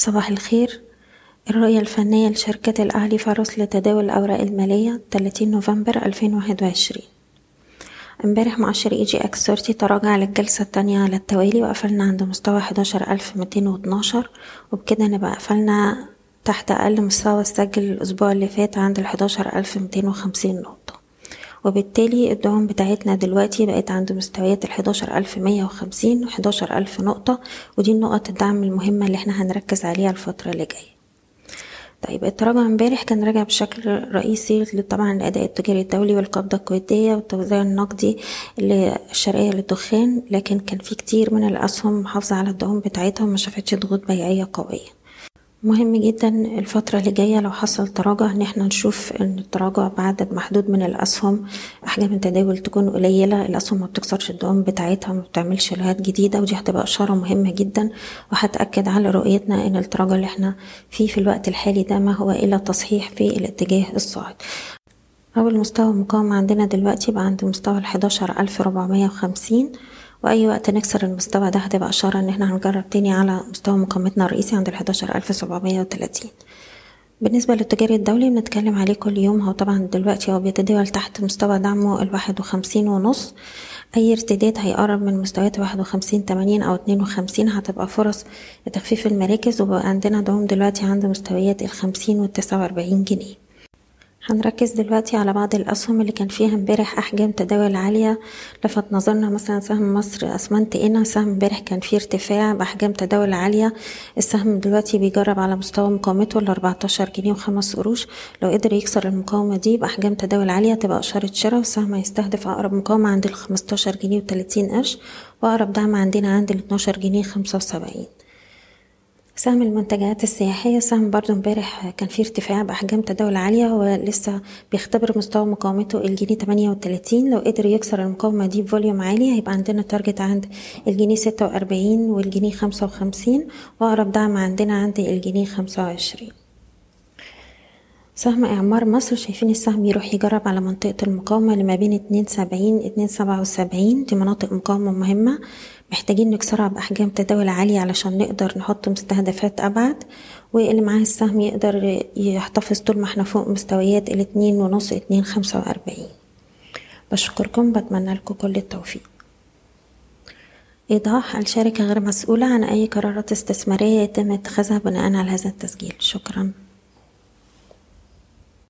صباح الخير. الرؤية الفنية لشركة الأهلي فاروس لتداول الأوراق المالية 30 نوفمبر 2021 امبارح مؤشر EGX 30 تراجع للجلسة التانية على التوالي وقفلنا عند مستوى 11212 وبكده نبقى قفلنا تحت أقل مستوى سجل الأسبوع اللي فات عند ال 11250 نقطة. وبالتالي الدعم بتاعتنا دلوقتي بقت عند مستويات ال 11150 و 11000 نقطة ودي نقط الدعم المهمة اللي إحنا هنركز عليها الفترة اللي جاية. طيب التراجع امبارح كان راجع بشكل رئيسي طبعا الأداء التجاري الدولي والقبضة الكويتية والتوزيع النقدي الشرقية للدخان لكن كان في كتير من الأسهم محافظة على الدعم بتاعتها وما شافتش ضغوط بيعية قوية. مهم جدا الفترة اللي جاية لو حصل تراجع إن إحنا نشوف إن التراجع بعدد محدود من الأسهم أحجام التداول تكون قليلة الأسهم ما بتكسرش الدعم بتاعتها ما بتعملش لهات جديدة ودي هتبقى إشارة مهمة جدا وهتأكد على رؤيتنا إن التراجع اللي إحنا فيه في الوقت الحالي ده ما هو إلا تصحيح في الاتجاه الصاعد. أول مستوى مقاومة عندنا دلوقتي بقى عند مستوى الحداشر ألف ربعمية وخمسين وأي وقت نكسر المستوى ده هتبقى إشارة إن إحنا هنجرب تاني على مستوى مقاومتنا الرئيسي عند سبعمية وتلاتين. بالنسبة للتجاري الدولي بنتكلم عليه كل يوم هو طبعا دلوقتي هو بيتداول تحت مستوى دعمه الواحد وخمسين ونص. أي ارتداد هيقرب من مستويات واحد وخمسين تمانين أو اتنين وخمسين. هتبقى فرص لتخفيف المراكز وبقى عندنا دعم دلوقتي عند مستويات الخمسين والتسعة وأربعين جنيه. هنركز دلوقتي على بعض الأسهم اللي كان فيها امبارح أحجام تداول عالية لفت نظرنا مثلا سهم مصر أسمنت إنا سهم امبارح كان فيه ارتفاع بأحجام تداول عالية. السهم دلوقتي بيجرب على مستوى مقاومته ال 14 جنيه وخمس قروش. لو قدر يكسر المقاومة دي بأحجام تداول عالية تبقى إشارة شراء والسهم هيستهدف أقرب مقاومة عند ال 15 جنيه وتلاتين قرش وأقرب دعم عندنا عند ال 12 جنيه خمسة وسبعين. سهم المنتجات السياحية سهم برضو امبارح كان فيه ارتفاع بأحجام تداول عالية ولسه بيختبر مستوى مقاومته الجنيه تمانية وتلاتين. لو قدر يكسر المقاومة دي بفوليوم عالي هيبقى عندنا تارجت عند الجنيه ستة وأربعين والجنيه خمسة وخمسين وأقرب دعم عندنا عند الجنيه خمسة وعشرين. سهم إعمار مصر شايفين السهم يروح يجرب على منطقة المقاومة اللي ما بين اتنين سبعين اتنين سبعة وسبعين دي مناطق مقاومة مهمة. محتاجين نكسرها بأحجام تداول عالية علشان نقدر نحط مستهدفات أبعد. واللي معاه السهم يقدر يحتفظ طول ما إحنا فوق مستويات الاتنين ونص اتنين خمسة وأربعين. بشكركم بتمنى لكم كل التوفيق. إيضاح الشركة غير مسؤولة عن أي قرارات استثمارية يتم اتخاذها بناء على هذا التسجيل. شكراً.